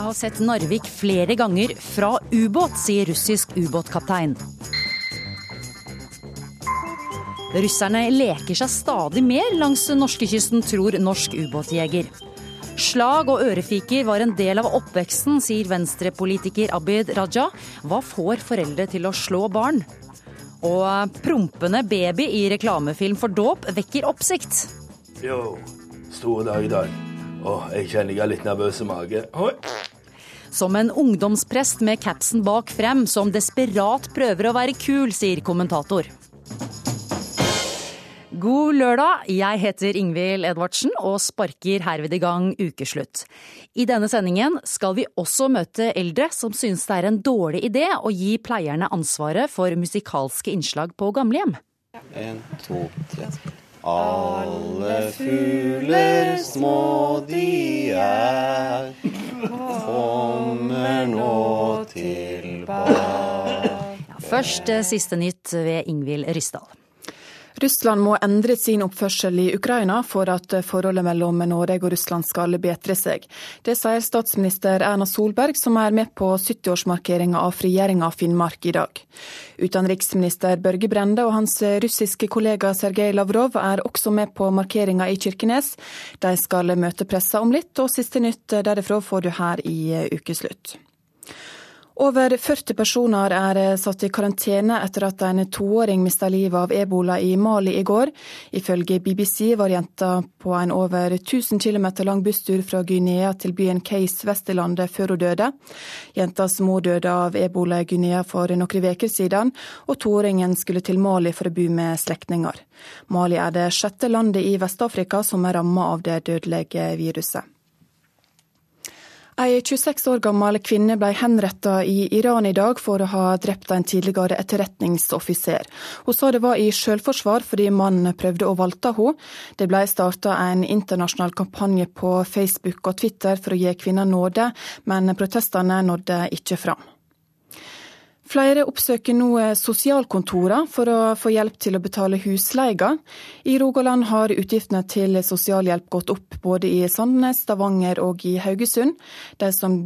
Jeg har sett Narvik flere ganger fra ubåt, sier russisk ubåtkaptein. Russerne leker seg stadig mer langs norskekysten, tror norsk ubåtjeger. Slag og ørefiker var en del av oppveksten, sier venstrepolitiker Abid Raja. Hva får foreldre til å slå barn? Og prompende baby i reklamefilm for dåp vekker oppsikt. Jo, store dag i dag. Åh, jeg kjenner jeg har litt nervøs i mage. Som en ungdomsprest med capsen bak frem, som desperat prøver å være kul, sier kommentator. God lørdag, jeg heter Ingvild Edvardsen og sparker herved i gang ukeslutt. I denne sendingen skal vi også møte eldre som synes det er en dårlig idé å gi pleierne ansvaret for musikalske innslag på gamlehjem. En, to, tre. Alle fugler små de er, Først eh, siste nytt ved Ingvild Ryssdal. Russland må endre sin oppførsel i Ukraina for at forholdet mellom Norge og Russland skal bedre seg. Det sier statsminister Erna Solberg, som er med på 70-årsmarkeringa av frigjøringa av Finnmark i dag. Utenriksminister Børge Brende og hans russiske kollega Sergej Lavrov er også med på markeringa i Kirkenes. De skal møte pressa om litt, og siste nytt derifra får du her i Ukeslutt. Over 40 personer er satt i karantene etter at en toåring mista livet av ebola i Mali i går. Ifølge BBC var jenta på en over 1000 km lang busstur fra Guinea til byen Case vest i landet før hun døde. Jentas mor døde av ebola i Guinea for noen uker siden, og toåringen skulle til Mali for å bo med slektninger. Mali er det sjette landet i Vest-Afrika som er ramma av det dødelige viruset. Ei 26 år gammel kvinne ble henretta i Iran i dag for å ha drept en tidligere etterretningsoffiser. Hun sa det var i selvforsvar fordi mannen prøvde å voldta henne. Det ble starta en internasjonal kampanje på Facebook og Twitter for å gi kvinna nåde, men protestene nådde ikke fram. Flere oppsøker nå sosialkontorene for å få hjelp til å betale husleia. I Rogaland har utgiftene til sosialhjelp gått opp både i Sandnes, Stavanger og i Haugesund. Det som,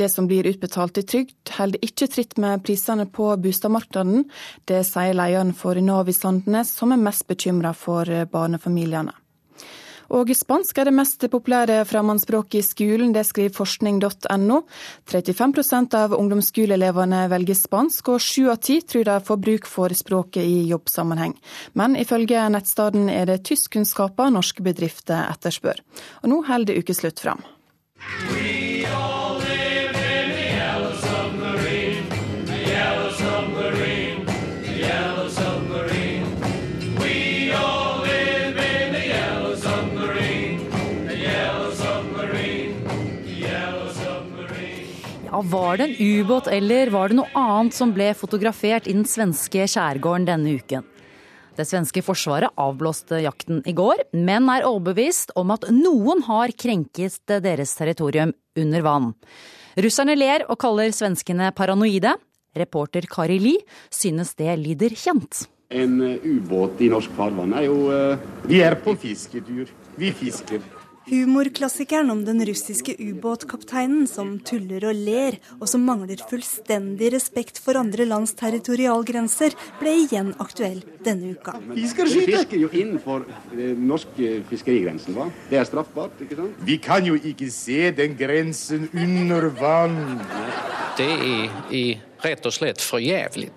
det som blir utbetalt i trygd, holder ikke tritt med prisene på boligmarkedet. Det sier lederen for Nav i Sandnes, som er mest bekymra for barnefamiliene. Og spansk er det mest populære fremmedspråket i skolen, det skriver forskning.no. 35% av ungdomsskoleelevene velger spansk, og sju av ti tror de får bruk for språket i jobbsammenheng. Men ifølge nettstedet er det tyskkunnskaper norske bedrifter etterspør. Og nå holder ukeslutt fram. Var det en ubåt eller var det noe annet som ble fotografert i den svenske skjærgården denne uken? Det svenske forsvaret avblåste jakten i går, men er overbevist om at noen har krenket deres territorium under vann. Russerne ler og kaller svenskene paranoide. Reporter Kari Li synes det lyder kjent. En ubåt i norsk farvann er jo Vi er på fisketur. Vi fisker. Humorklassikeren om den russiske ubåtkapteinen som tuller og ler, og som mangler fullstendig respekt for andre lands territorialgrenser, ble igjen aktuell denne uka. Vi fisker jo innenfor den norsk fiskerigrensen, hva? Det er straffbart, ikke sant? Vi kan jo ikke se den grensen under vann. Det er i rett og slett for jævlig.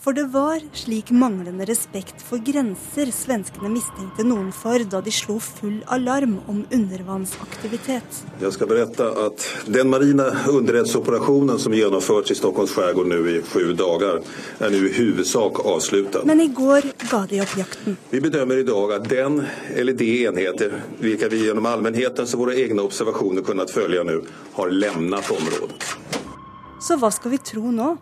For det var slik manglende respekt for grenser svenskene mistenkte noen for da de slo full alarm om undervannsaktivitet. Jeg skal berette at den marine underrettsoperasjonen som gjennomføres i Stockholms skjærgård nå i sju dager, er nå i hovedsak avsluttet. Men i går ga de opp jakten. Vi bedømmer i dag at den eller de enheter hvilke vi gjennom allmennhetens og våre egne observasjoner kunnet følge nå, har lemnet området. Så hva skal vi tro nå?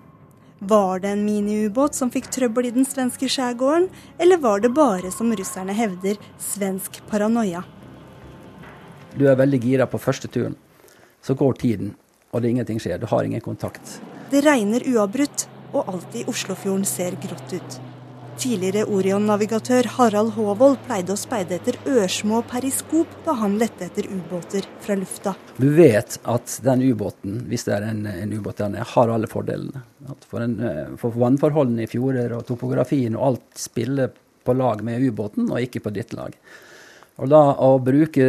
Var det en miniubåt som fikk trøbbel i den svenske skjærgården, eller var det bare, som russerne hevder, svensk paranoia? Du er veldig gira på første turen. Så går tiden, og det ingenting skjer. Du har ingen kontakt. Det regner uavbrutt, og alt i Oslofjorden ser grått ut. Tidligere Orion-navigatør Harald Håvold pleide å speide etter ørsmå periskop da han lette etter ubåter fra lufta. Du vet at den ubåten, hvis det er en, en ubåt der nede, har alle fordelene. For, en, eh, for, vannforholdene i fjorder og topografien og alt spiller på lag med ubåten, og ikke på ditt lag. Og da å bruke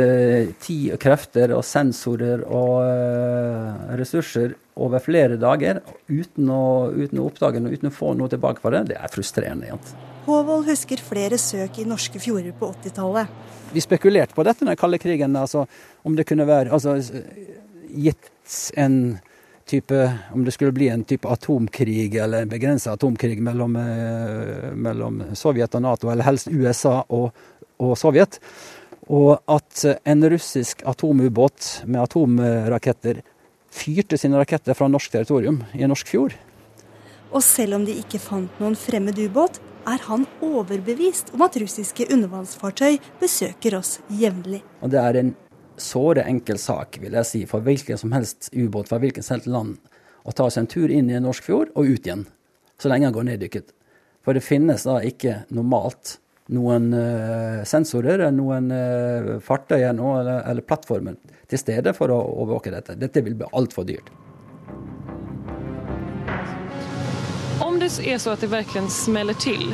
tid og krefter og sensorer og uh, ressurser over flere dager uten å, uten å oppdage noe, uten å få noe tilbake for det, det er frustrerende. Egentlig. Håvold husker flere søk i norske fjorder på 80-tallet. Vi spekulerte på dette under kalde krigen, altså, om det kunne være altså, gitt en type Om det skulle bli en type atomkrig eller en begrensa atomkrig mellom, eh, mellom, Sovjet og Nato, eller helst USA og, og Sovjet og at en russisk atomubåt med atomraketter fyrte sine raketter fra norsk territorium i en norsk fjord. Og selv om de ikke fant noen fremmed ubåt, er han overbevist om at russiske undervannsfartøy besøker oss jevnlig. Og det er en såre enkel sak, vil jeg si, for hvilken som helst ubåt fra hvilket som helst land å ta seg en tur inn i en norsk fjord og ut igjen, så lenge han går neddykket. For det finnes da ikke normalt noen uh, sensorer, noen uh, fartøyer eller, eller, plattformer til stede for å overvåke dette. Dette vil bli altfor dyrt. Om det er så at det virkelig smeller til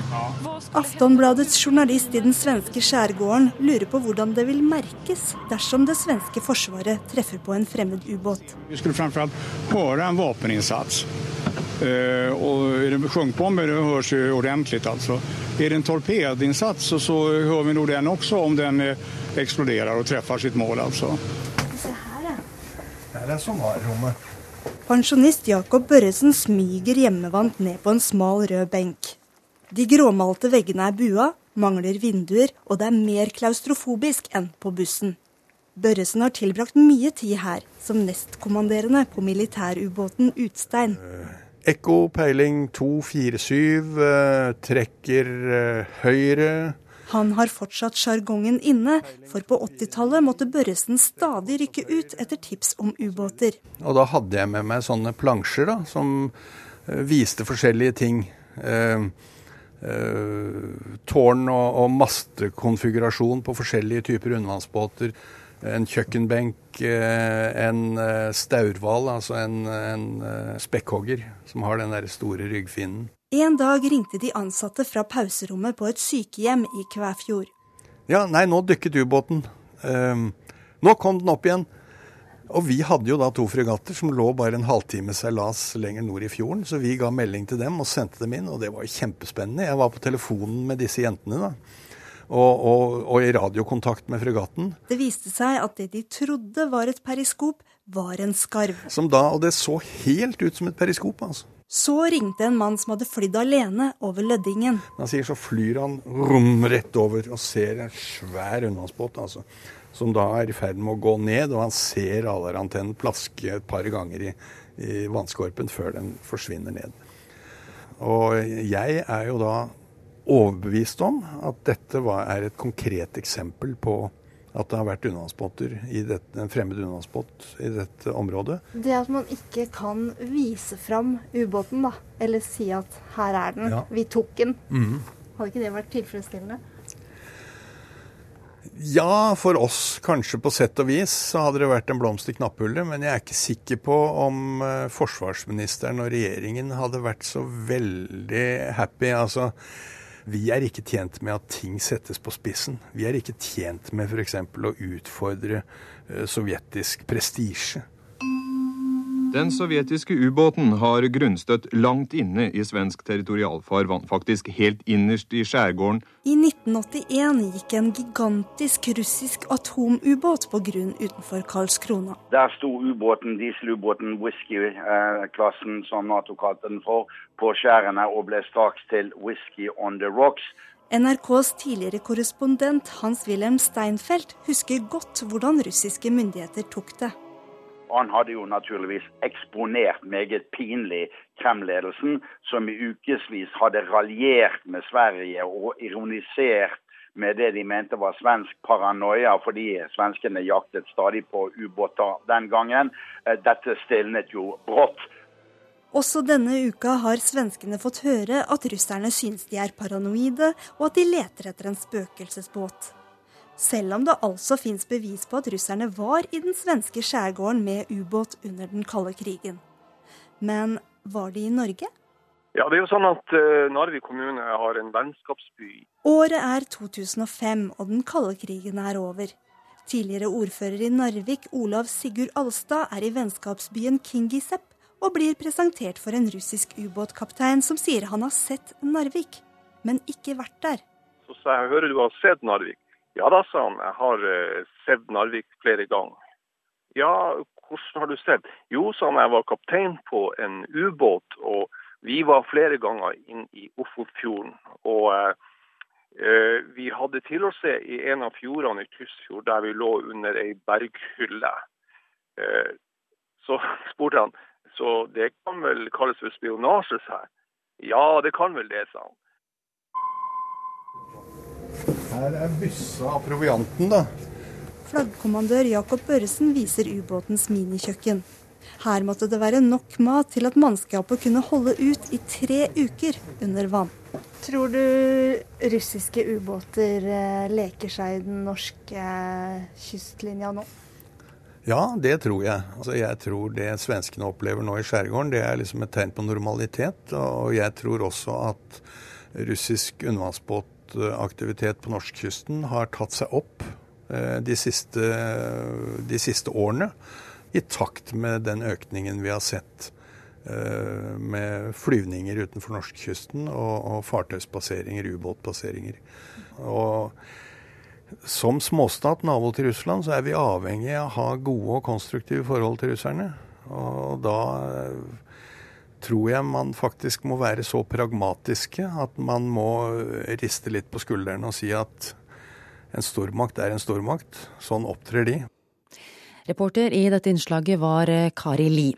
Aftonbladets journalist i den svenske skjærgården lurer på hvordan det vil merkes dersom det svenske forsvaret treffer på en fremmed ubåt. Vi skulle framfor alt høre en våpeninnsats. Uh, og er det sjunkbomber, det høres jo ordentlig. altså. Er det en torpedinnsats så, så hører vi nog den også om den eh, eksploderer og treffer sitt mål. altså. Se her, ja. Det er den som var rommet. Pensjonist Jakob Børresen smyger hjemmevant ned på en smal, rød benk. De gråmalte veggene er bua, mangler vinduer, og det er mer klaustrofobisk enn på bussen. Børresen har tilbrakt mye tid her, som nestkommanderende på militærubåten Utstein. Uh Ekko peiling 247 eh, trekker eh, høyre. Han har fortsatt sjargongen inne, for på 80-tallet måtte Børresen stadig rykke ut etter tips om ubåter. Og da hadde jeg med meg sånne plansjer da, som eh, viste forskjellige ting. Eh, eh, tårn- og, og mastekonfigurasjon på forskjellige typer undervannsbåter en kjøkkenbenk, eh, en eh, staurhval, altså en, en eh, spekkhogger, som har den der store ryggfinnen. En dag ringte de ansatte fra pauserommet på et sykehjem i Kvæfjord. Ja, nei, nå dykket ubåten. Um, nå kom den opp igjen. Og vi hadde jo da to fregatter som lå bare en halvtime seilas lenger nord i fjorden. Så vi ga melding til dem og sendte dem inn, og det var jo kjempespennende. Jeg var på telefonen med disse jentene da og, og, og, i radiokontakt med fregatten. Det viste seg at det de trodde var et periskop, var en skarv. Som da, Og det så helt ut som et periskop. altså. Så ringte en mann som hadde flydd alene over Løddingen. Han sier så flyr han rom rett over og ser en svær undervannsbåt altså, som da er i ferd med å gå ned, og han ser radarantennen plaske et par ganger i, i vannskorpen før den forsvinner ned. Og jeg er jo da overbevist om at dette var, er et konkret eksempel på at det har vært i dette, en fremmed undervannsbåt i dette området. Det at man ikke kan vise fram ubåten, da, eller si at 'her er den, ja. vi tok den', mm. hadde ikke det vært tilfredsstillende? Ja, for oss kanskje på sett og vis så hadde det vært en blomst i knapphullet. Men jeg er ikke sikker på om uh, forsvarsministeren og regjeringen hadde vært så veldig happy. Altså, vi er ikke tjent med at ting settes på spissen. Vi er ikke tjent med f.eks. å utfordre uh, sovjetisk prestisje. Den sovjetiske ubåten har grunnstøtt langt inne i svensk territorialfarvann, faktisk helt innerst i skjærgården. I 1981 gikk en gigantisk russisk atomubåt på grunn utenfor Karlskrona. Der sto ubåten, dieselubåten Whisky-klassen, som Nato kalte den for, på skjærene og ble straks til Whisky on the Rocks. NRKs tidligere korrespondent Hans-Wilhelm Steinfeld husker godt hvordan russiske myndigheter tok det. Han hadde jo naturligvis eksponert meget pinlig Kreml-ledelsen, som i ukevis hadde raljert med Sverige og ironisert med det de mente var svensk paranoia, fordi svenskene jaktet stadig på ubåter den gangen. Eh, dette stilnet jo brått. Også denne uka har svenskene fått høre at russerne synes de er paranoide, og at de leter etter en spøkelsesbåt. Selv om det altså fins bevis på at russerne var i den svenske skjærgården med ubåt under den kalde krigen. Men var de i Norge? Ja, det er jo sånn at uh, Narvik kommune har en vennskapsby. Året er 2005, og den kalde krigen er over. Tidligere ordfører i Narvik, Olav Sigurd Alstad, er i vennskapsbyen Kingisepp og blir presentert for en russisk ubåtkaptein som sier han har sett Narvik, men ikke vært der. Så sa jeg, hører du har sett Narvik? Ja da, sa han, jeg har uh, sett Narvik flere ganger. Ja, hvordan har du sett? Jo, sa han, jeg var kaptein på en ubåt, og vi var flere ganger inn i Ofotfjorden. Og eh, vi hadde til å se i en av fjordene i Tysfjord, der vi lå under ei berghylle. Eh, så spurte han så det kan vel kalles for spionasje her? Ja, det kan vel det, sa han. Her er byssa av provianten, da. Flaggkommandør Jakob Børresen viser ubåtens minikjøkken. Her måtte det være nok mat til at mannskapet kunne holde ut i tre uker under vann. Tror du russiske ubåter eh, leker seg i den norske eh, kystlinja nå? Ja, det tror jeg. Altså, jeg tror det svenskene opplever nå i skjærgården, det er liksom et tegn på normalitet. Og jeg tror også at russisk undervannsbåtaktivitet på norskkysten har tatt seg opp eh, de siste, de siste, årene. I takt med den økningen vi har sett eh, med flyvninger utenfor norskekysten og, og fartøyspasseringer, ubåtpasseringer. Og som småstat, nabo til Russland, så er vi avhengig av å ha gode og konstruktive forhold til russerne. Og da eh, tror jeg man faktisk må være så pragmatiske at man må riste litt på skuldrene og si at en stormakt er en stormakt. Sånn opptrer de. Reporter i dette innslaget var eh, Kari Li.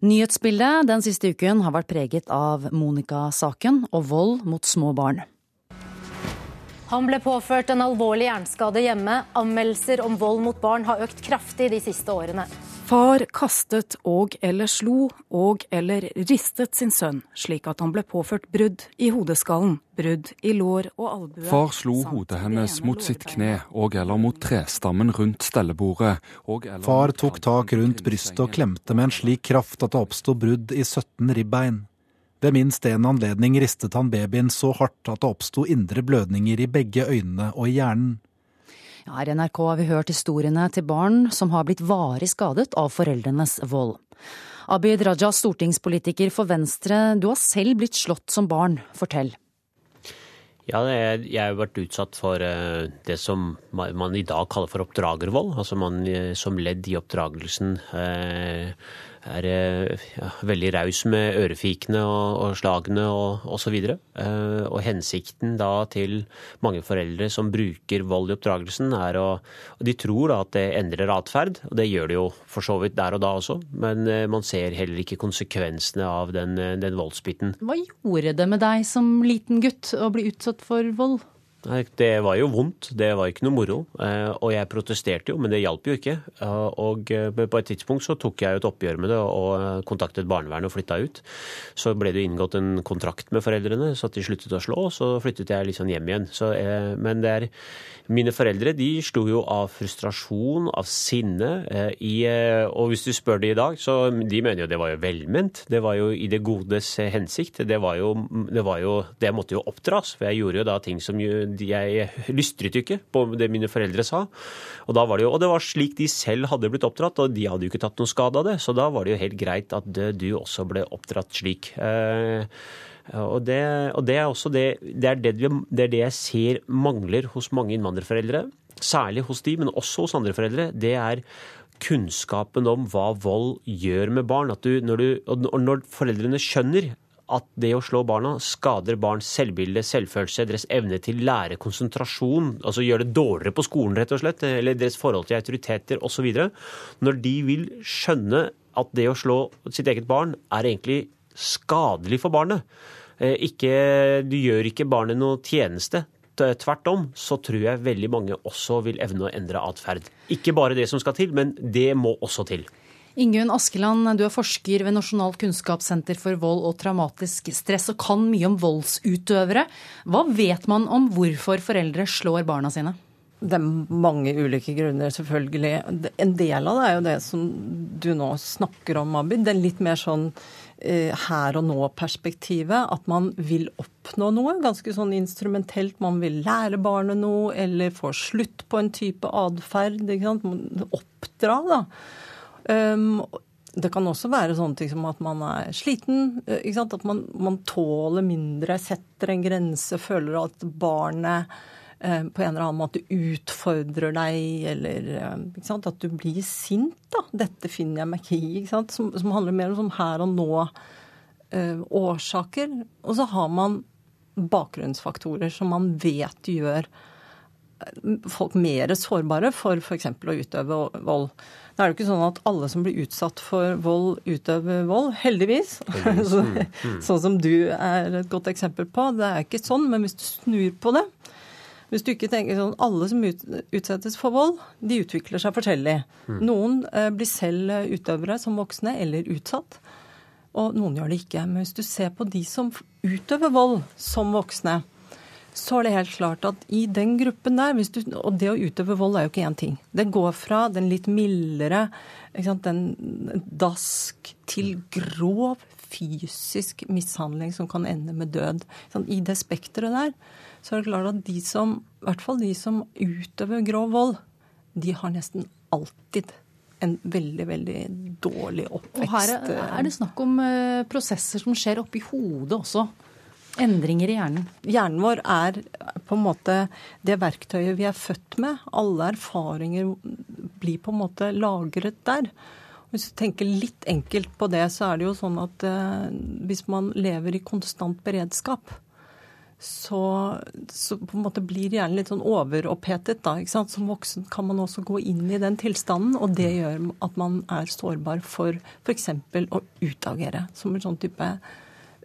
Nyhetsbildet den siste uken har vært preget av Monica-saken og vold mot små barn. Han ble påført en alvorlig hjerneskade hjemme. Anmeldelser om vold mot barn har økt kraftig de siste årene. Far kastet og eller slo og eller ristet sin sønn, slik at han ble påført brudd i hodeskallen, brudd i lår og albue. Far slo hodet hennes mot sitt kne og eller mot trestammen rundt stellebordet. Far tok tak rundt brystet og klemte med en slik kraft at det oppsto brudd i 17 ribbein. Ved minst en anledning ristet han babyen så hardt at det oppsto indre blødninger i begge øynene og i hjernen. Ja, her i NRK har vi hørt historiene til barn som har blitt varig skadet av foreldrenes vold. Abid Raja, stortingspolitiker for Venstre, du har selv blitt slått som barn. Fortell. Ja, jeg har vært utsatt for eh, det som man i dag kaller for oppdragervold. Altså man eh, som ledd i oppdragelsen eh, er eh, ja, veldig raus med ørefikene og, og slagene og osv. Og, eh, og hensikten da til mange foreldre som bruker vold i oppdragelsen, er å De tror da at det endrer atferd, og det gjør det jo for så vidt der og da også, men uh, man ser heller ikke konsekvensene av den, den voldsbiten. Hva gjorde det med deg som liten gutt å bli utsatt for vold? Det var jo vondt, det var ikke noe moro. Eh, og jeg protesterte jo, men det hjalp jo ikke. Eh, og eh, på et tidspunkt så tok jeg jo et oppgjør med det og kontaktet barnevernet og flytta ut. Så ble det inngått en kontrakt med foreldrene, så at de sluttet å slå. Og så flyttet jeg liksom hjem igjen. Så, men det er Mine foreldre de slo jo av frustrasjon, av sinne. I, og hvis du spør de i dag, så de mener jo det var jo velment. Det var jo i det godes hensikt. Det var jo, det var jo Det måtte jo oppdras. For jeg gjorde jo da ting som jo jeg lystret jo ikke på det mine foreldre sa. Og, da var det jo, og det var slik de selv hadde blitt oppdratt, og de hadde jo ikke tatt noen skade av det. Så da var det jo helt greit at du også ble oppdratt slik. Eh, og det, og det er også det, det, er det, det er det jeg ser mangler hos mange innvandrerforeldre. Særlig hos de, men også hos andre foreldre. Det er kunnskapen om hva vold gjør med barn. Du, når, du, når foreldrene skjønner at det å slå barna skader barns selvbilde, selvfølelse, deres evne til lærekonsentrasjon, altså gjør det dårligere på skolen, rett og slett, eller deres forhold til autoriteter osv. Når de vil skjønne at det å slå sitt eget barn er egentlig skadelig for barnet. Eh, ikke, du gjør ikke barnet noe tjeneste. Tvert om så tror jeg veldig mange også vil evne å endre atferd. Ikke bare det som skal til, men det må også til. Ingunn Askeland, du er forsker ved Nasjonalt kunnskapssenter for vold og traumatisk stress og kan mye om voldsutøvere. Hva vet man om hvorfor foreldre slår barna sine? Det er mange ulike grunner, selvfølgelig. En del av det er jo det som du nå snakker om, Abid. Det er litt mer sånn eh, her og nå-perspektivet. At man vil oppnå noe, ganske sånn instrumentelt. Man vil lære barnet noe, eller få slutt på en type atferd. Oppdra, da. Um, det kan også være sånne ting som at man er sliten. At man, man, tåler mindre, setter en grense, føler at barnet eh, på en eller annen måte utfordrer deg, eller eh, at du blir sint. da. 'Dette finner jeg meg ikke i', som, som, handler mer om sånn her og nå-årsaker. Eh, og så har man bakgrunnsfaktorer som man vet gjør folk mer sårbare for f.eks. å utøve vold. Det er jo ikke sånn at alle som blir utsatt for vold, utøver vold. Heldigvis. heldigvis. Mm, mm. sånn som du er et godt eksempel på. Det er ikke sånn, men hvis du snur på det Hvis du ikke tenker sånn Alle som utsettes for vold, de utvikler seg forskjellig. Mm. Noen eh, blir selv utøvere som voksne eller utsatt. Og noen gjør det ikke. Men hvis du ser på de som utøver vold som voksne, så er det helt klart at i den gruppen der du, Og det å utøve vold er jo ikke én ting. Det går fra den litt mildere, den dask, til grov fysisk mishandling som kan ende med død. I det spekteret der så er det klart at de som, i hvert fall de som utøver grov vold, de har nesten alltid en veldig, veldig dårlig oppvekst. Og her er det snakk om eh, prosesser som skjer oppi hodet også. Endringer i hjernen? Hjernen vår er på en måte det verktøyet vi er født med. Alle erfaringer blir på en måte lagret der. Hvis du tenker litt enkelt på det, så er det jo sånn at eh, hvis man lever i konstant beredskap, så, så, på en måte blir hjernen litt sånn overopphetet. da, ikke sant? Som voksen kan man også gå inn i den tilstanden, og det gjør at man er sårbar for f.eks. å utagere. Som en sånn type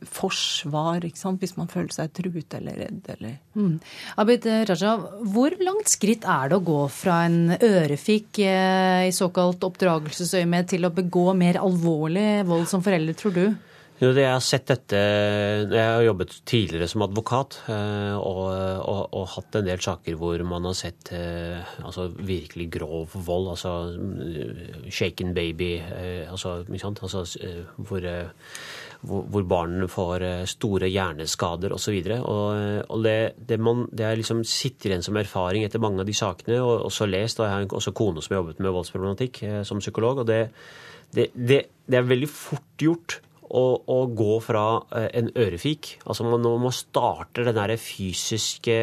forsvar, hvis man føler seg truet eller redd. Eller. Mm. Abid Raja, hvor langt skritt er det å gå fra en ørefik eh, i såkalt oppdragelsesøyemed til å begå mer alvorlig vold som forelder, tror du? Jo, jeg har sett dette Jeg har jobbet tidligere som advokat eh, og, og, og hatt en del saker hvor man har sett eh, altså, virkelig grov vold. Altså shaken baby, altså, altså hvor hvor barn får eh, store hjerneskader osv. Eh, det, det, man, det jeg liksom sitter igjen som erfaring etter mange av de sakene, og også lest. og Jeg har også kone som har jobbet med voldsproblematikk eh, som psykolog. og det, det, er veldig fort gjort å, å, gå fra en ørefik. Altså Når man starter den der fysiske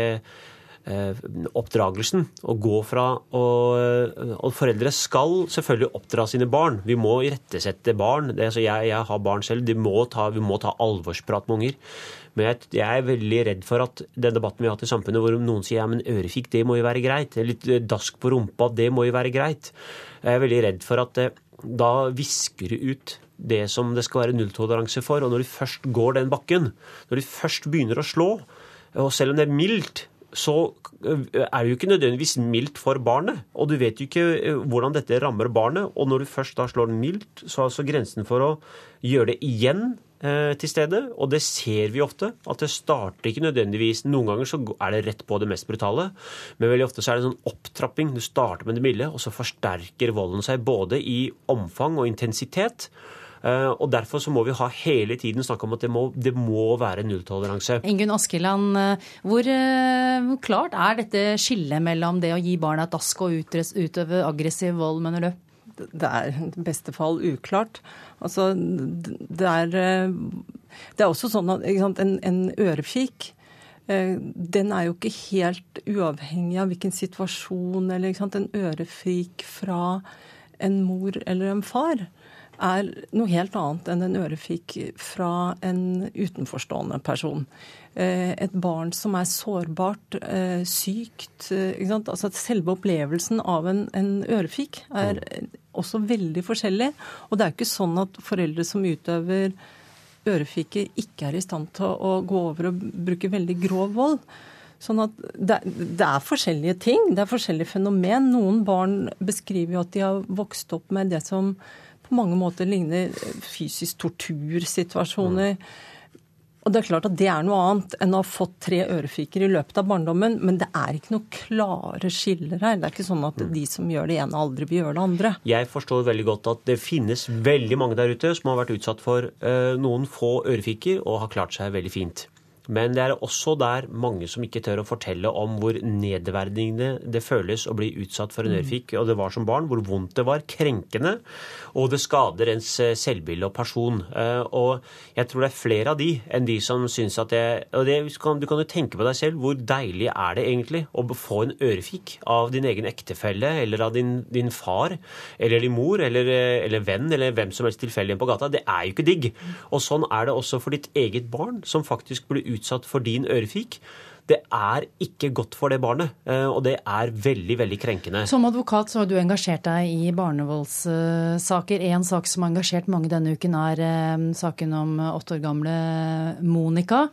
oppdragelsen. Å gå fra og, og, foreldre skal selvfølgelig oppdra sine barn. Vi må irettesette barn. Det, altså jeg, jeg, har barn selv. Må ta, vi må ta alvorsprat med unger. Men jeg, er veldig redd for at den debatten vi har hatt i samfunnet, hvor noen sier ja, men ørefik, det må jo være greit. Litt eh, dask på rumpa, det må jo være greit. Jeg er veldig redd for at eh, da visker du ut det som det skal være nulltoleranse for. Og når de først går den bakken, når de først begynner å slå, og selv om det er mildt, så eh, er det jo ikke nødvendigvis mildt for barnet. Og du vet jo ikke eh, hvordan dette rammer barnet. Og når du først da slår mildt, så er altså grensen for å gjøre det igjen eh, til stede. Og det ser vi ofte. At det starter ikke nødvendigvis Noen ganger så er det rett på det mest brutale. Men veldig ofte så er det en sånn opptrapping. Du starter med det milde, og så forsterker volden seg både i omfang og intensitet. Eh, og Derfor så må vi ha hele tiden snakke om at det må, det må være nulltoleranse. Ingunn Askeland, eh, hvor, eh, hvor klart er dette skillet mellom det å gi barna et dask og utøve aggressiv vold, mener du? Det er i beste fall uklart. Altså, det er, det er også sånn at sant, en, en ørefik den er jo ikke helt uavhengig av hvilken situasjon eller sant, En ørefik fra en mor eller en far er noe helt annet enn en ørefik fra en utenforstående person. Eh, et barn som er sårbart, eh, sykt eh, altså Selve opplevelsen av en, en ørefik er også veldig forskjellig. Og det er ikke sånn at foreldre som utøver ørefike, ikke er i stand til å gå over og bruke veldig grov vold. Sånn at det, det, er forskjellige ting. Det er forskjellige fenomen. Noen barn beskriver jo at de har vokst opp med det som på mange måter ligner fysisk tortursituasjoner. Og det er klart at det er noe annet enn å ha fått tre ørefiker i løpet av barndommen, men det er ikke noe klare skiller her. Det er ikke sånn at de som gjør det ene, aldri vil gjøre det andre. Jeg forstår veldig godt at det finnes veldig mange der ute som har vært utsatt for uh, noen få ørefiker og har klart seg veldig fint. Men det er også der mange som ikke tør å fortelle om hvor nedverdigende det føles å bli utsatt for en ørfik, og det var som barn, hvor vondt det var, krenkende, og det skader ens eh, selvbilde og person. Eh, og jeg tror det er flere av de enn de som syns at det Og det, du kan jo tenke på deg selv, hvor deilig er det egentlig å få en ørefik av din egen ektefelle eller av din, din far eller din mor eller, eh, eller venn eller hvem som helst tilfeldig på gata? Det er jo ikke digg. Og sånn er det også for ditt eget barn, som faktisk blir utsatt for din ørefik. Det er ikke godt for det barnet, eh, og det er veldig veldig krenkende. Som advokat så har du engasjert deg i barnevoldssaker. En sak som har engasjert mange denne uken, er eh, saken om åtte år gamle Monica.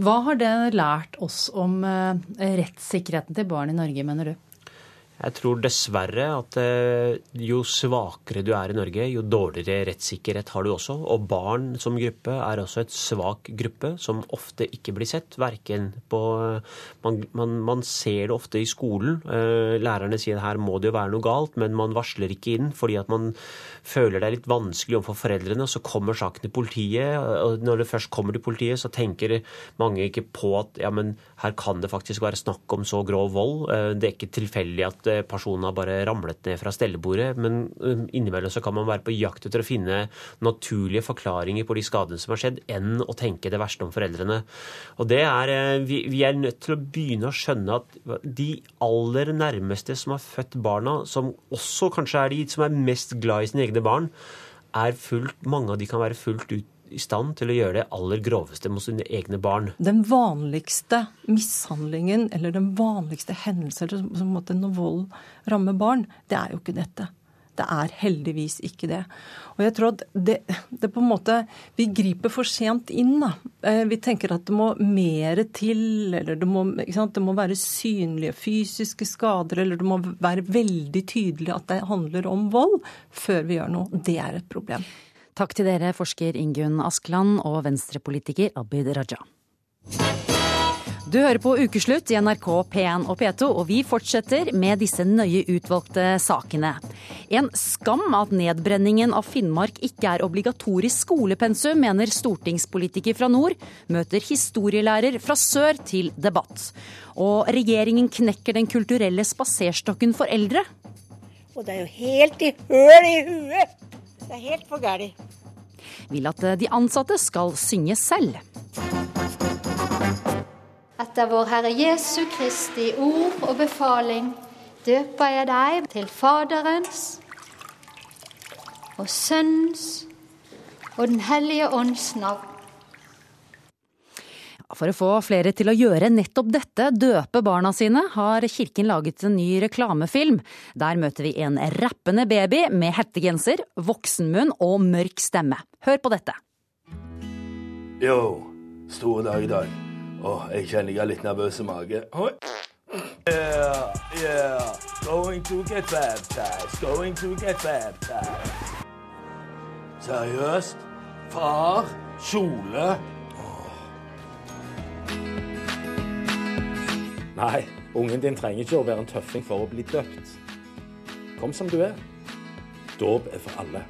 Hva har det lært oss om eh, rettssikkerheten til barn i Norge, mener du? Jeg tror dessverre at eh, jo svakere du er i Norge, jo dårligere rettssikkerhet har du også. Og barn som gruppe er også et svak gruppe som ofte ikke blir sett. Verken på man, man, man, ser det ofte i skolen. Eh, lærerne sier her må det jo være noe galt, men man varsler ikke inn fordi at man føler det er litt vanskelig overfor foreldrene. Så kommer saken til politiet, og når det først kommer til politiet, så tenker mange ikke på at ja, men her kan det faktisk være snakk om så grov vold. Eh, det er ikke tilfeldig at eh, personen har bare ramlet ned fra stellebordet, men eh, innimellom så kan man være på jakt etter å finne naturlige forklaringer på de skadene som har skjedd, enn å tenke det verste om foreldrene. Og det er, vi, vi er nødt til å begynne å skjønne at de aller nærmeste som har født barna, som også kanskje er de som er mest glad i sin egne egne barn, er fullt, mange av de kan være fullt ut i stand til å gjøre det aller groveste mot sine egne barn. Den vanligste mishandlingen eller den vanligste hendelsen som når vold rammer barn, det er jo ikke dette. Det er heldigvis ikke det. Og jeg tror at det, det, på en måte Vi griper for sent inn, da. Eh, vi tenker at det må mer til, eller det må, det må være synlige fysiske skader, eller det må være veldig tydelig at det handler om vold, før vi gjør noe. Det er et problem. Takk til dere, forsker Ingunn Askeland og venstrepolitiker Abid Raja. Du hører på Ukeslutt i NRK P1 og P2, og vi fortsetter med disse nøye utvalgte sakene. En skam at nedbrenningen av Finnmark ikke er obligatorisk skolepensum, mener stortingspolitiker fra nord, møter historielærer fra sør til debatt. Og regjeringen knekker den kulturelle spaserstokken for eldre. Og det er jo helt i høl i huet! Det er helt for gæli. Vil at de ansatte skal synge selv etter vår Herre Jesu Kristi ord og befaling døper jeg deg til Faderens og Sønnens og Den hellige ånds navn. For å få flere til å gjøre nettopp dette, døpe barna sine, har kirken laget en ny reklamefilm. Der møter vi en rappende baby med hettegenser, voksenmunn og mørk stemme. Hør på dette. Yo, store dag i dag. Åh, jeg kjenner jeg er litt nervøs i Oi. Yeah, yeah. Going to get baptized, going to get baptized. Seriøst? Far? Kjole? Nei, ungen din trenger ikke å være en tøffing for å bli døpt. Kom som du er. Dåp er for alle.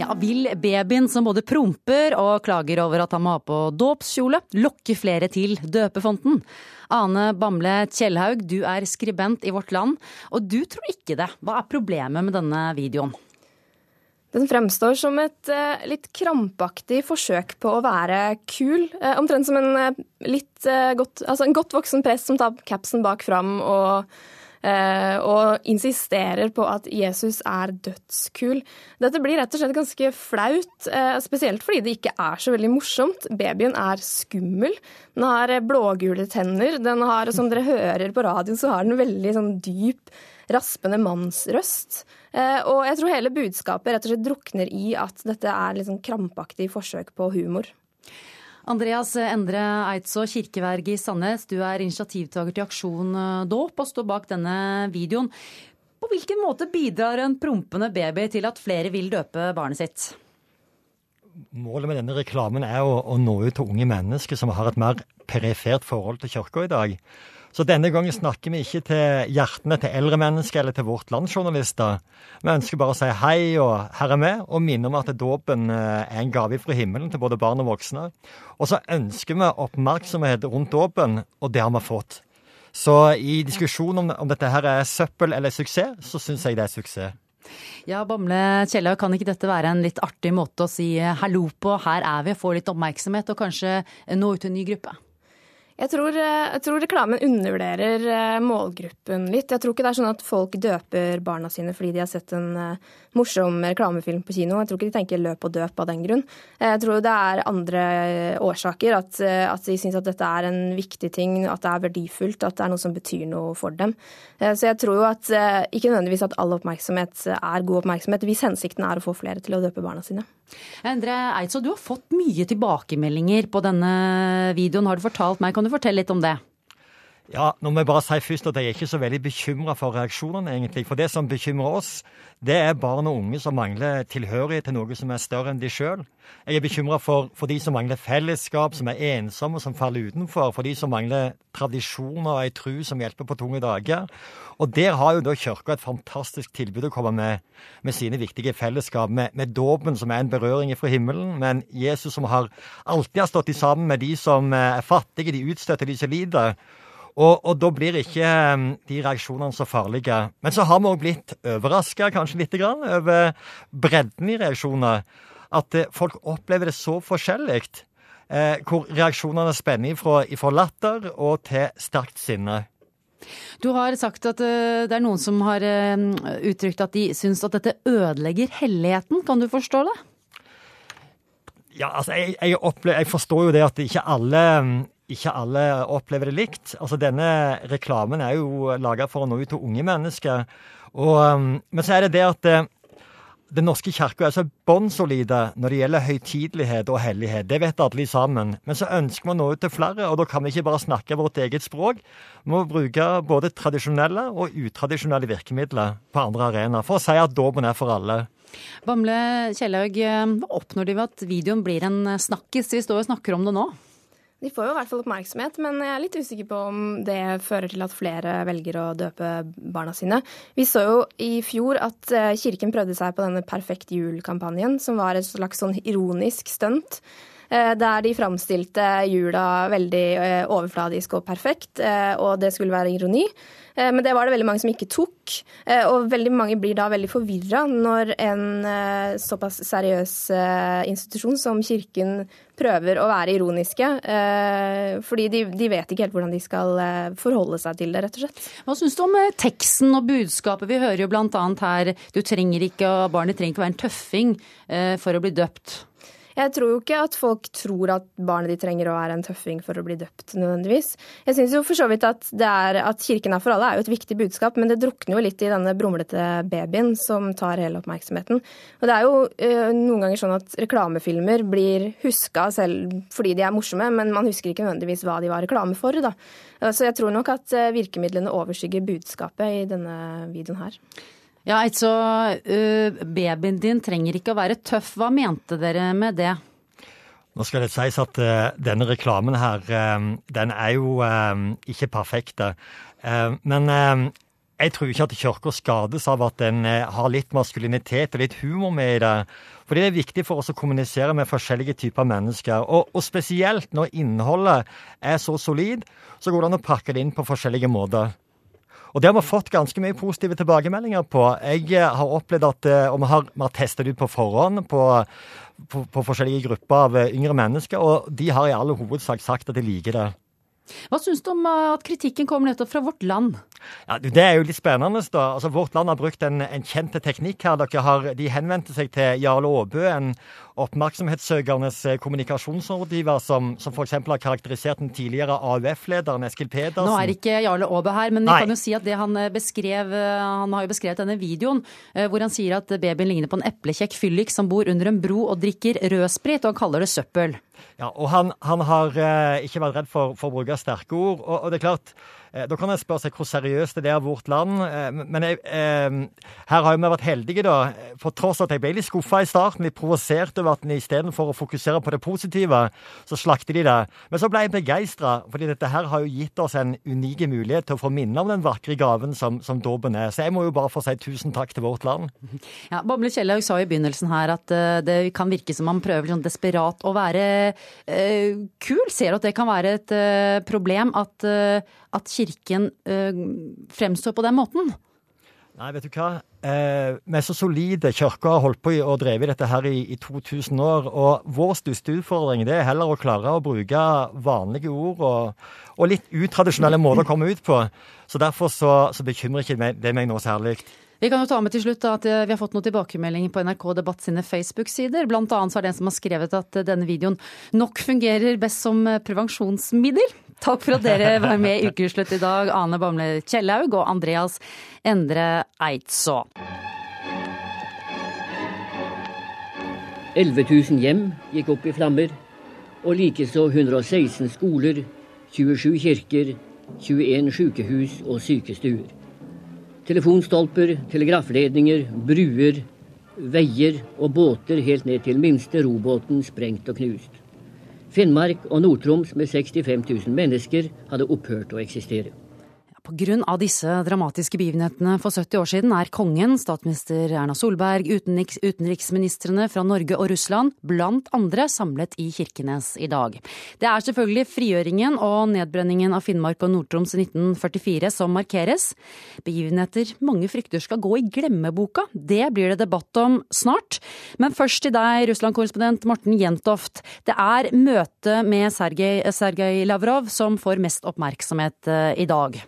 Ja, Vil babyen som både promper og klager over at han må ha på dåpskjole, lokke flere til døpefonten? Ane Bamble Kjellhaug, du er skribent i Vårt Land, og du tror ikke det. Hva er problemet med denne videoen? Den fremstår som et uh, litt krampaktig forsøk på å være kul. Uh, omtrent som en uh, litt godt, altså en godt voksen prest som tar capsen bak fram og Eh, og insisterer på at Jesus er dødskul. Dette blir rett og slett ganske flaut, eh, spesielt fordi det ikke er så veldig morsomt. Babyen er skummel. Den har blågule tenner. Den har, som dere hører på radioen, så har den veldig sånn dyp, raspende mannsrøst. Eh, og jeg tror hele budskapet rett og slett drukner i at dette er litt sånn krampaktig forsøk på humor. Andreas Endre Eidså, Kirkeverg i Sandnes, du er initiativtaker til Aksjon eh, dåp og står bak denne videoen. På hvilken måte bidrar en prompende baby til at flere vil døpe barnet sitt? Målet med denne reklamen er å, å nå ut til unge mennesker som har et mer perifert forhold til kirka i dag. Så denne gangen snakker vi ikke til hjertene til eldre mennesker eller til Vårt Land-journalister. Vi ønsker bare å si hei og her er vi, og minne om at dåpen eh, er en gave fra himmelen til både barn og voksne. Og så ønsker vi oppmerksomhet rundt dåpen, og det har vi fått. Så i diskusjonen om, om dette her er søppel eller suksess, så syns jeg det er suksess. Ja, Bamble Kjellaug, kan ikke dette være en litt artig måte å si hallo på, her er vi, få litt oppmerksomhet og kanskje nå ut til en ny gruppe? Jeg tror, eh, jeg tror, reklamen undervurderer eh, målgruppen litt. Jeg tror ikke det er sånn at folk døper barna sine fordi de har sett en uh, morsom reklamefilm på kino. Jeg tror ikke de tenker løp og døp av den grunn. Jeg tror det er andre årsaker. At, at de syns at dette er en viktig ting, at det er verdifullt, at det er noe som betyr noe for dem. Så jeg tror jo at ikke nødvendigvis at all oppmerksomhet er god oppmerksomhet, hvis hensikten er å få flere til å døpe barna sine. Endre Eidså, du har fått mye tilbakemeldinger på denne videoen, har du fortalt meg. Kan du fortelle litt om det? Ja, nå må jeg bare si først at jeg er ikke så veldig bekymra for reaksjonene, egentlig. For det som bekymrer oss, det er barn og unge som mangler tilhørighet til noe som er større enn de sjøl. Jeg er bekymra for, for, de som mangler fellesskap, som er ensomme, som faller utenfor. For de som mangler tradisjoner og ei tru som hjelper på tunge dager. Og der har jo da Kirka et fantastisk tilbud å komme med, med sine viktige fellesskap. Med, med dåpen, som er en berøring fra himmelen. Men Jesus som har alltid har stått i sammen med de som er fattige, de utstøtte, de som lider. Og, og, da blir ikke um, de reaksjonene så farlige. Men så har vi òg blitt overraska kanskje litt grann, over bredden i reaksjoner. At uh, folk opplever det så forskjellig. Eh, hvor reaksjonene spenner fra, ifra latter og til sterkt sinne. Du har sagt at uh, det er noen som har uh, uttrykt at de syns at dette ødelegger helligheten. Kan du forstå det? Ja, altså jeg, jeg, opplever, jeg forstår jo det at ikke alle ikke alle opplever det likt. Altså Denne reklamen er jo laga for å nå ut til unge mennesker. Og, um, men så er det det at uh, Den norske kirka er så bånnsolide når det gjelder høytidelighet og hellighet. Det vet alle sammen. Men så ønsker vi å nå ut til flere, og da kan vi ikke bare snakke vårt eget språk. Vi må bruke både tradisjonelle og utradisjonelle virkemidler på andre arenaer for å si at dåpen er for alle. Bamble Kjellaug, hva oppnår de ved at videoen blir en snakkis? Vi står og snakker om det nå. De får jo i hvert fall oppmerksomhet, men jeg er litt usikker på om det fører til at flere velger å døpe barna sine. Vi så jo i fjor at eh, Kirken prøvde seg på denne Perfekt jul-kampanjen, som var et slags sånn ironisk stunt. Eh, der de framstilte jula veldig eh, overfladisk og perfekt, og det skulle være ironi. Eh, men det var det veldig mange som ikke tok. Eh, og veldig mange blir da veldig forvirra når en eh, såpass seriøs institusjon som Kirken prøver å være ironiske. Fordi de, de, vet ikke helt hvordan de skal forholde seg til det, rett og slett. Hva syns du om teksten og budskapet? Vi hører jo bl.a. her du trenger ikke, og barnet trenger ikke være en tøffing for å bli døpt. Jeg tror jo ikke at folk tror at barnet de trenger å være en tøffing for å bli døpt, nødvendigvis. Jeg syns jo for så vidt at, er, at kirken er for alle er jo et viktig budskap, men det drukner jo litt i denne brumlete babyen som tar hele oppmerksomheten. Og det er jo øh, noen ganger sånn at reklamefilmer blir huska selv fordi de er morsomme, men man husker ikke nødvendigvis hva de var reklame for, da. Så jeg tror nok at øh, virkemidlene overskygger budskapet i denne videoen her. Ja, altså, uh, babyen din trenger ikke å være tøff. Hva mente dere med det? Nå skal det sies at uh, denne reklamen her, uh, den er jo ikke perfekt. men jeg tror ikke at Kirka skades av at den har litt maskulinitet og litt humor med i det. Fordi det er viktig for oss å kommunisere med forskjellige typer mennesker. Og, og spesielt når innholdet er så solid, så går det an å pakke det inn på forskjellige måter. Og det har vi fått ganske mye positive tilbakemeldinger på. Jeg eh, har opplevd at eh, Og vi har, vi har testet ut på forhånd på, på, på, forskjellige grupper av eh, yngre mennesker, og de har i all hovedsak sagt at de liker det. Hva syns du om uh, at kritikken kommer nettopp fra vårt land? Ja, Det er jo litt spennende. da. Altså, Vårt land har brukt en, en kjent teknikk her. Har, de henvendte seg til Jarle Aabø, en oppmerksomhetssøkernes eh, kommunikasjonsrådgiver, som, som f.eks. har karakterisert den tidligere AUF-lederen Eskil Pedersen. Nå er ikke Jarle Aabø her, men jeg kan jo si at det han eh, beskrev Han har jo beskrevet denne videoen hvor han sier at babyen ligner på en eplekjekk fyllik som bor under en bro og drikker rødsprit, og han kaller det søppel. Ja, og han, han har eh, ikke vært redd for, for, å bruke sterke ord. Og, og, det er klart, da kan jeg spørre seg hvor seriøst det er vårt land. Eh, men jeg, eh, her har vi vært heldige, da. For tross at jeg ble litt skuffa i starten, litt provosert over at en istedenfor å fokusere på det positive, så slakter de det. Men så ble jeg begeistra, fordi dette her har jo gitt oss en unik mulighet til å få minne om den vakre gaven som, som dåpen er. Så jeg må jo bare få si tusen takk til vårt land. Ja, Bamble Kjellaug sa i begynnelsen her at det kan virke som man prøver sånn desperat å være eh, kul. Ser du at det kan være et eh, problem at, at Kirken fremstår på den måten? Nei, vet du hva. Eh, vi er så solide. Kirka har holdt på å dreve dette her i, i 2000 år. Og vår største utfordring det er heller å klare å bruke vanlige ord og, og litt utradisjonelle måter å komme ut på. Så derfor så, så bekymrer ikke det meg noe særlig. Vi kan jo ta med til slutt at eh, vi har fått noen tilbakemeldinger på NRK Debatt sine Facebook-sider. Blant annet så er det en som har skrevet at eh, denne videoen nok fungerer best som eh, prevensjonsmiddel. Takk for at dere var med i Ukeslutt i dag, Ane Bamble Kjellaug og Andreas Endre Eidså. 11 000 hjem gikk opp i flammer, og likeså 116 skoler, 27 kirker, 21 sykehus og sykestuer. Telefonstolper, telegrafledninger, bruer, veier og båter helt ned til minste robåten sprengt og knust. Finnmark og Nord-Troms med 65 000 mennesker hadde opphørt å eksistere. Pga. disse dramatiske begivenhetene for 70 år siden er kongen, statsminister Erna Solberg, utenriks, utenriksministrene fra Norge og Russland blant andre samlet i Kirkenes i dag. Det er selvfølgelig frigjøringen og nedbrenningen av Finnmark og Nord-Troms i 1944 som markeres. Begivenheter mange frykter skal gå i glemmeboka. Det blir det debatt om snart. Men først til deg, Russland-korrespondent Morten Jentoft. Det er møtet med Sergej Lavrov som får mest oppmerksomhet eh, i dag.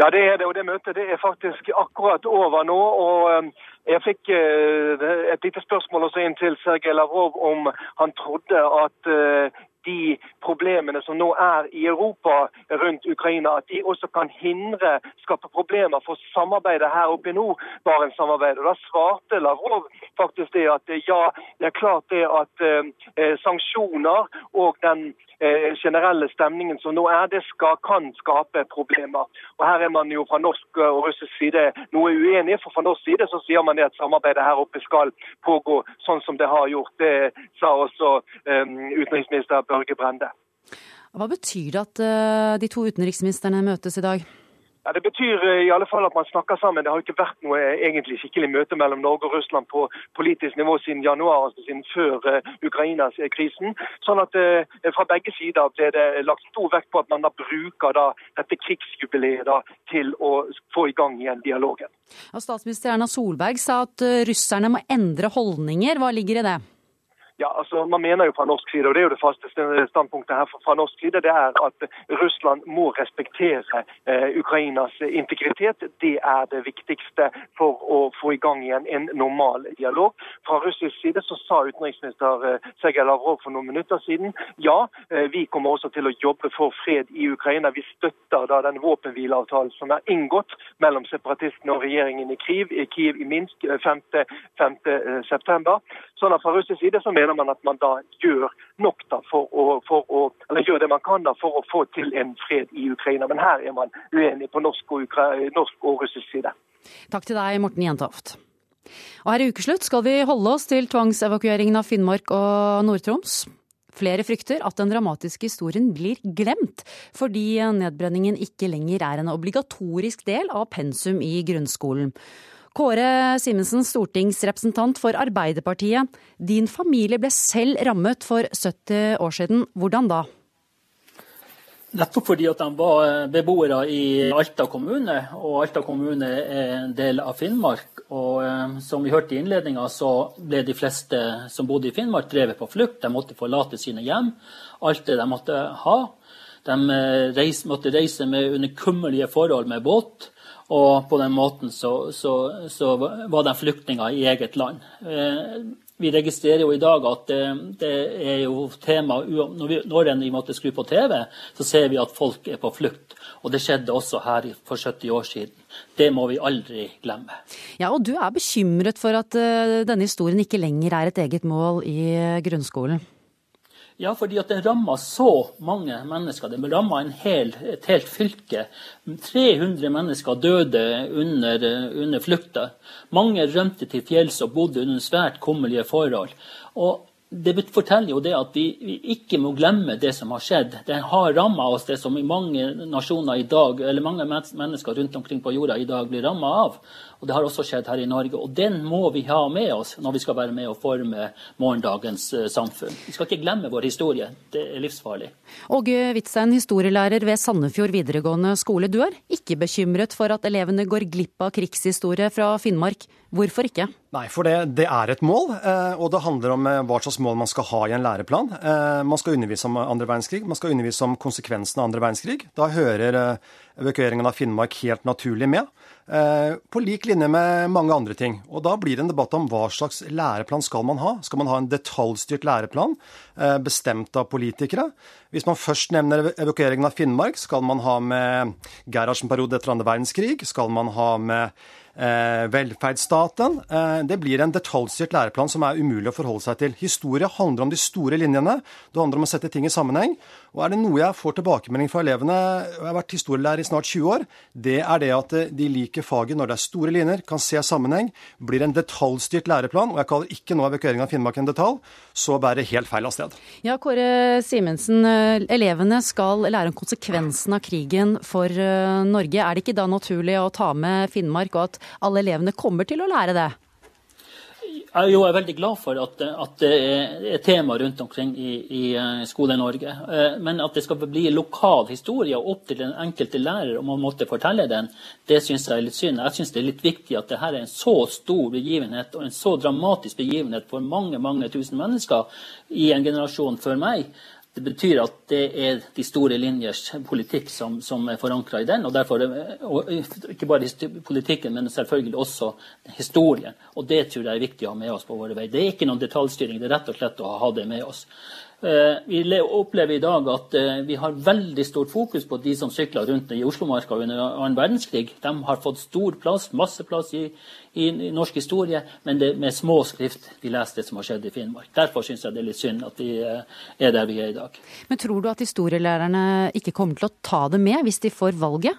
Ja, det er det. Og det møtet det er faktisk akkurat over nå. og um, Jeg fikk uh, et lite spørsmål også inn til Sergej Lavrov om han trodde at uh, de problemene som nå er i Europa rundt Ukraina, at de også kan hindre, skape problemer for samarbeidet her oppe i nord, Barentssamarbeidet. Da svarte Lavrov faktisk det at ja, det er klart det at eh, sanksjoner og den Eh, generelle stemningen som nå er, det skal, kan skape problemer. Og Her er man jo fra norsk og russisk side noe uenige. For fra norsk side så sier man det at samarbeidet her oppe skal pågå sånn som det har gjort. Det sa også eh, utenriksminister Børge Brende. Hva betyr det at uh, de to utenriksministrene møtes i dag? Ja, Det betyr eh, i alle fall at man snakker sammen. Det har ikke vært noe eh, egentlig skikkelig møte mellom Norge og Russland på politisk nivå siden januar, altså siden før uh, Ukrainas krisen. Sånn at uh, Fra begge sider ble det lagt stor vekt på at man da bruker da, dette krigsjubileet da, til å få i gang igjen dialogen. Ja, statsminister Erna Solberg sa at russerne må endre holdninger. Hva ligger i det? Ja, altså Man mener jo fra norsk side, og det er jo det faste standpunktet her fra norsk side, det er at Russland må respektere eh, Ukrainas integritet. Det er det viktigste for å få i gang igjen en normal dialog. Fra russisk side så sa utenriksminister eh, Sergej Lavrov for noen minutter siden ja, eh, vi kommer også til å jobbe for fred i Ukraina. Vi støtter da den våpenhvileavtalen som er inngått mellom separatistene og regjeringen i Kiev i, Kiev, i Minsk 5. 5. September. Sånn at fra russisk side så mener man at man da gjør nok da for å, for å, eller gjør det man kan da for å få til en fred i Ukraina. Men her er man uenig på norsk og, norsk og russisk side. Takk til deg, Morten Jentoft. Og her i Ukeslutt skal vi holde oss til tvangsevakueringen av Finnmark og Nord-Troms. Flere frykter at den dramatiske historien blir glemt, fordi nedbrenningen ikke lenger er en obligatorisk del av pensum i grunnskolen. Kåre Simensen, stortingsrepresentant for Arbeiderpartiet. Din familie ble selv rammet for 70 år siden. Hvordan da? Nettopp fordi at de var eh, beboere i Alta kommune, og Alta kommune er en del av Finnmark. Og eh, som vi hørte i innledninga, så ble de fleste som bodde i Finnmark, drevet på flukt. De måtte forlate sine hjem. Alt det de måtte ha. De eh, reis, måtte reise med under kummerlige forhold med båt. Og på den måten så, så, så var de flyktninger i eget land. Eh, vi registrerer jo i dag at det, det er jo tema Når, vi, når vi måtte skru på TV, så ser vi at folk er på flukt. Og det skjedde også her for 70 år siden. Det må vi aldri glemme. Ja, Og du er bekymret for at uh, denne historien ikke lenger er et eget mål i grunnskolen? Ja, fordi at den ramma så mange mennesker. Den ramma hel, et helt fylke. 300 mennesker døde under, under flukta. Mange rømte til fjells og bodde under svært kummerlige forhold. Og det forteller jo det at vi, vi, ikke må glemme det som har skjedd. Det har ramma oss, det som mange nasjoner i dag, eller mange mennesker rundt omkring på jorda i dag blir ramma av. Og Det har også skjedd her i Norge. og Den må vi ha med oss når vi skal være med og forme morgendagens uh, samfunn. Vi skal ikke glemme vår historie. Det er livsfarlig. Åge Hvitstein, historielærer ved Sandefjord videregående skole. Du er ikke bekymret for at elevene går glipp av krigshistorie fra Finnmark. Hvorfor ikke? Nei, for det, det, er et mål, eh, og det handler om eh, hva slags mål man skal ha i en læreplan. Man skal undervise om andre verdenskrig, man skal undervise om konsekvensene av andre verdenskrig. Da hører evakueringen av Finnmark helt naturlig med. Eh, på lik linje med mange andre ting. Og Da blir det en debatt om hva slags læreplan skal man ha. Skal man ha en detaljstyrt læreplan eh, bestemt av politikere? Hvis man først nevner evakueringen av Finnmark, skal man ha med Gerhardsen-periode etter andre verdenskrig? Skal man ha med eh, velferdsstaten. Eh, det blir en detaljstyrt læreplan som er umulig å forholde seg til. Historie handler om de store linjene. Det handler om å sette ting i sammenheng. Og er det noe jeg får tilbakemelding fra elevene, og jeg har vært historielærer i snart 20 år, det er det at eh, de liker faget når det er store linjer, kan se sammenheng, blir en detaljstyrt læreplan, og jeg kaller ikke nå evakuering av Finnmark en detalj, så bærer det helt feil av sted. Ja, Kåre Simensen, eh, elevene skal lære om konsekvensen av krigen for Norge. Er det ikke da naturlig å ta med Finnmark, og at alle elevene kommer til å lære det? Jeg er veldig glad for at, at det er tema rundt omkring i, i eh, Skole-Norge. Eh, men at det skal bli lokal historie opp til den enkelte lærer om man måtte fortelle den, det syns jeg er litt synd. Jeg syns det er litt viktig at dette er en så stor begivenhet og en så dramatisk begivenhet for mange mange tusen mennesker i en generasjon før meg det betyr at det er de store linjers politikk som, som er forankra i den. Og derfor, og ikke bare politikken, men selvfølgelig også historien. Og det tror jeg er viktig å ha med oss på våre veier. Det er ikke noen detaljstyring, det er rett og slett å ha det med oss. Eh, vi opplever i dag at eh, vi har veldig stort fokus på de som sykla rundt i Oslomarka under annen verdenskrig. De har fått stor plass, masse plass i, i, norsk historie, men det med små skrift de leser det som har skjedd i Finnmark. Derfor syns jeg det er litt synd at vi eh, er der vi er i dag. Men tror du at historielærerne ikke kommer til å ta det med hvis de får valget?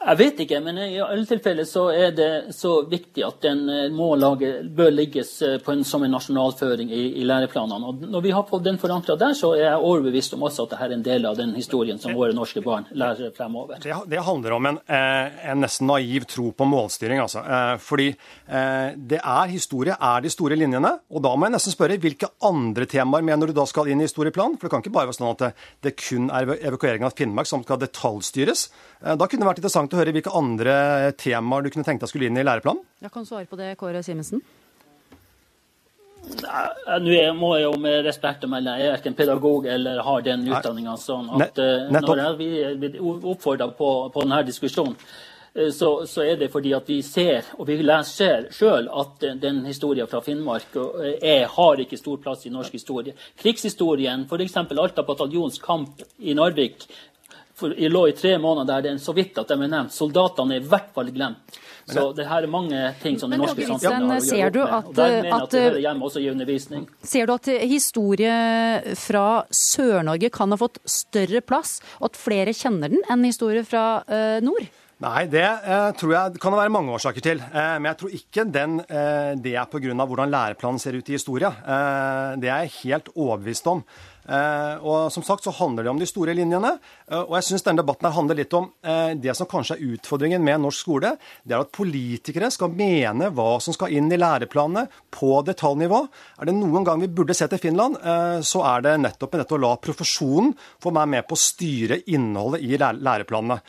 Jeg vet ikke, men i alle tilfeller så er det så viktig at den eh, må lage, bør ligges eh, en, som en nasjonalføring i, i, læreplanene. Og når vi har fått den forankra der, så er jeg overbevist om også at dette er en del av den historien som våre norske barn lærer fremover. Det, det handler om en, eh, en, nesten naiv tro på målstyring, altså. Fordi det er historie, er de store linjene. Og da må jeg nesten spørre hvilke andre temaer mener du da skal inn i historieplanen? For det kan ikke bare være sånn at det, det kun er evakuering av Finnmark som skal detaljstyres. Da kunne det vært interessant interessant å høre hvilke andre temaer du kunne tenkt deg skulle inn i læreplanen? Jeg kan svare på det, Kåre Simensen. Nå må jeg jo med respekt å melde, jeg er verken pedagog eller har den utdanninga. Sånn at eh, når jeg blir oppfordra på, på, denne diskusjonen, eh, så, så, er det fordi at vi ser, og vi leser sjøl, at den historien fra Finnmark er, eh, har ikke stor plass i norsk historie. Krigshistorien, f.eks. Alta bataljons kamp i Narvik, for jeg lå i tre måneder der det er så vidt at de er nevnt. Soldatene er i hvert fall glemt. Så det her er mange ting som det norske samfunnet har å gjøre opp med. Og der mener jeg at det hører hjemme også i undervisning. Ser du at historie fra Sør-Norge kan ha fått større plass, og at flere kjenner den enn historie fra uh, nord? Nei, det eh, tror jeg kan det være mange årsaker til. Eh, men jeg tror ikke den, eh, det er pga. hvordan læreplanen ser ut i historia. Eh, det er jeg helt overbevist om. Eh, og som sagt så handler det om de store linjene. Eh, og jeg syns denne debatten her handler litt om det som kanskje er utfordringen med norsk skole. Det er at politikere skal mene hva som skal inn i læreplanene på detaljnivå. Er det noen gang vi burde se til Finland, så er det nettopp dette å la profesjonen få meg med på å styre innholdet i læreplanene.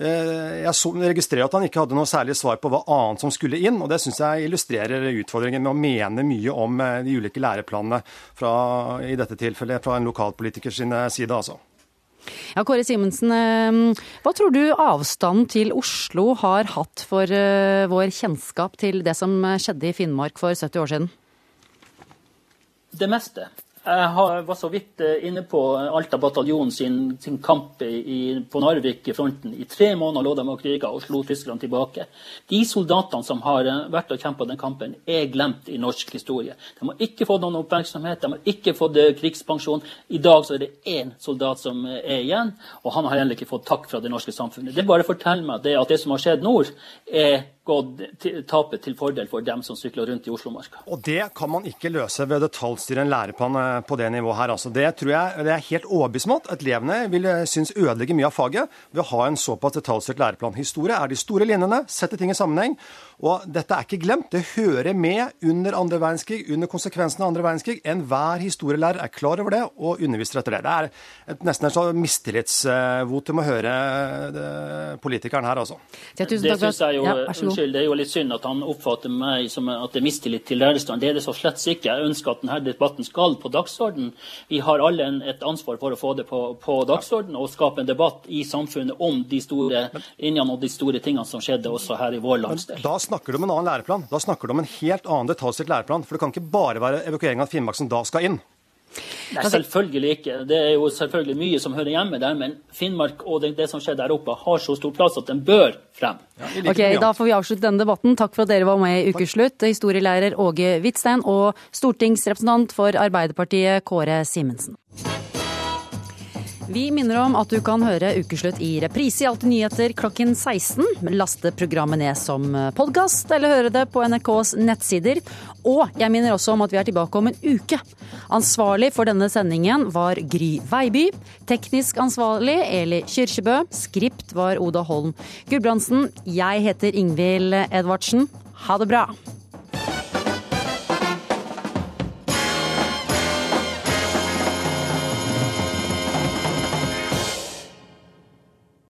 Eh, jeg registrerer at han ikke hadde noe særlig svar på hva annet som skulle inn, og det syns jeg illustrerer utfordringen med å mene mye om eh, de ulike læreplanene, fra, i dette tilfellet fra en lokalpolitikers side, altså. Ja, Kåre Simensen, eh, hva tror du avstanden til Oslo har hatt for vår kjennskap til det som skjedde i Finnmark for 70 år siden? Det meste. Jeg var så vidt eh, inne på Alta bataljon sin, sin kamp i, på Narvik i fronten. I tre måneder lå de og kriga og slo tyskerne tilbake. De soldatene som har eh, vært og kjempa den kampen, er glemt i norsk historie. De har ikke fått noen oppmerksomhet, de har ikke fått eh, krigspensjon. I dag så er det én soldat som er igjen, og han har heller ikke fått takk fra det norske samfunnet. Det bare forteller meg det at det som har skjedd nord, er gått tapet til fordel for dem som sykler rundt i Oslomarka. Og det kan man ikke løse ved å detaljstyre en læreplan eh, på det nivået her. Altså. Det tror jeg det er helt overbevist at elevene vil eh, synes ødelegge mye av faget ved å ha en såpass detaljstyrt læreplan. Historie er de store linjene, setter ting i sammenheng. Og dette er ikke glemt. Det hører med under andre verdenskrig, under konsekvensene av andre verdenskrig. Enhver historielærer er klar over det og underviser etter det. Det er et, nesten et sånn mistillitsvotum å høre politikeren her, altså. Det syns jeg jo, ja, unnskyld, det er jo litt synd at han oppfatter meg som at det er mistillit til lærerstanden. Det er det så slett ikke. Jeg ønsker at denne debatten skal på dagsorden. Vi har alle en, et ansvar for å få det på, på dagsorden og skape en debatt i samfunnet om de store linjene og de store tingene som skjedde også her i vår landsdel. Snakker du om en annen læreplan. Da snakker du om en helt annen detaljstyrt læreplan. For det kan ikke bare være evakuering av Finnmark som da skal inn. Nei, selvfølgelig ikke. Det er jo selvfølgelig mye som hører hjemme der, men Finnmark og det, det som skjer der oppe, har så stor plass at den bør frem. Ja, ok, Da får vi avslutte denne debatten. Takk for at dere var med i Ukeslutt, historielærer Åge Hvitstein og stortingsrepresentant for Arbeiderpartiet Kåre Simensen. Vi minner om at du kan høre Ukeslutt i reprise i Alltid nyheter klokken 16. Laste programmet ned som podkast, eller høre det på NRKs nettsider. Og jeg minner også om at vi er tilbake om en uke. Ansvarlig for denne sendingen var Gry Veiby. Teknisk ansvarlig Eli Kyrkjebø. Skript var Oda Holm Gulbrandsen. Jeg heter Ingvild Edvardsen. Ha det bra.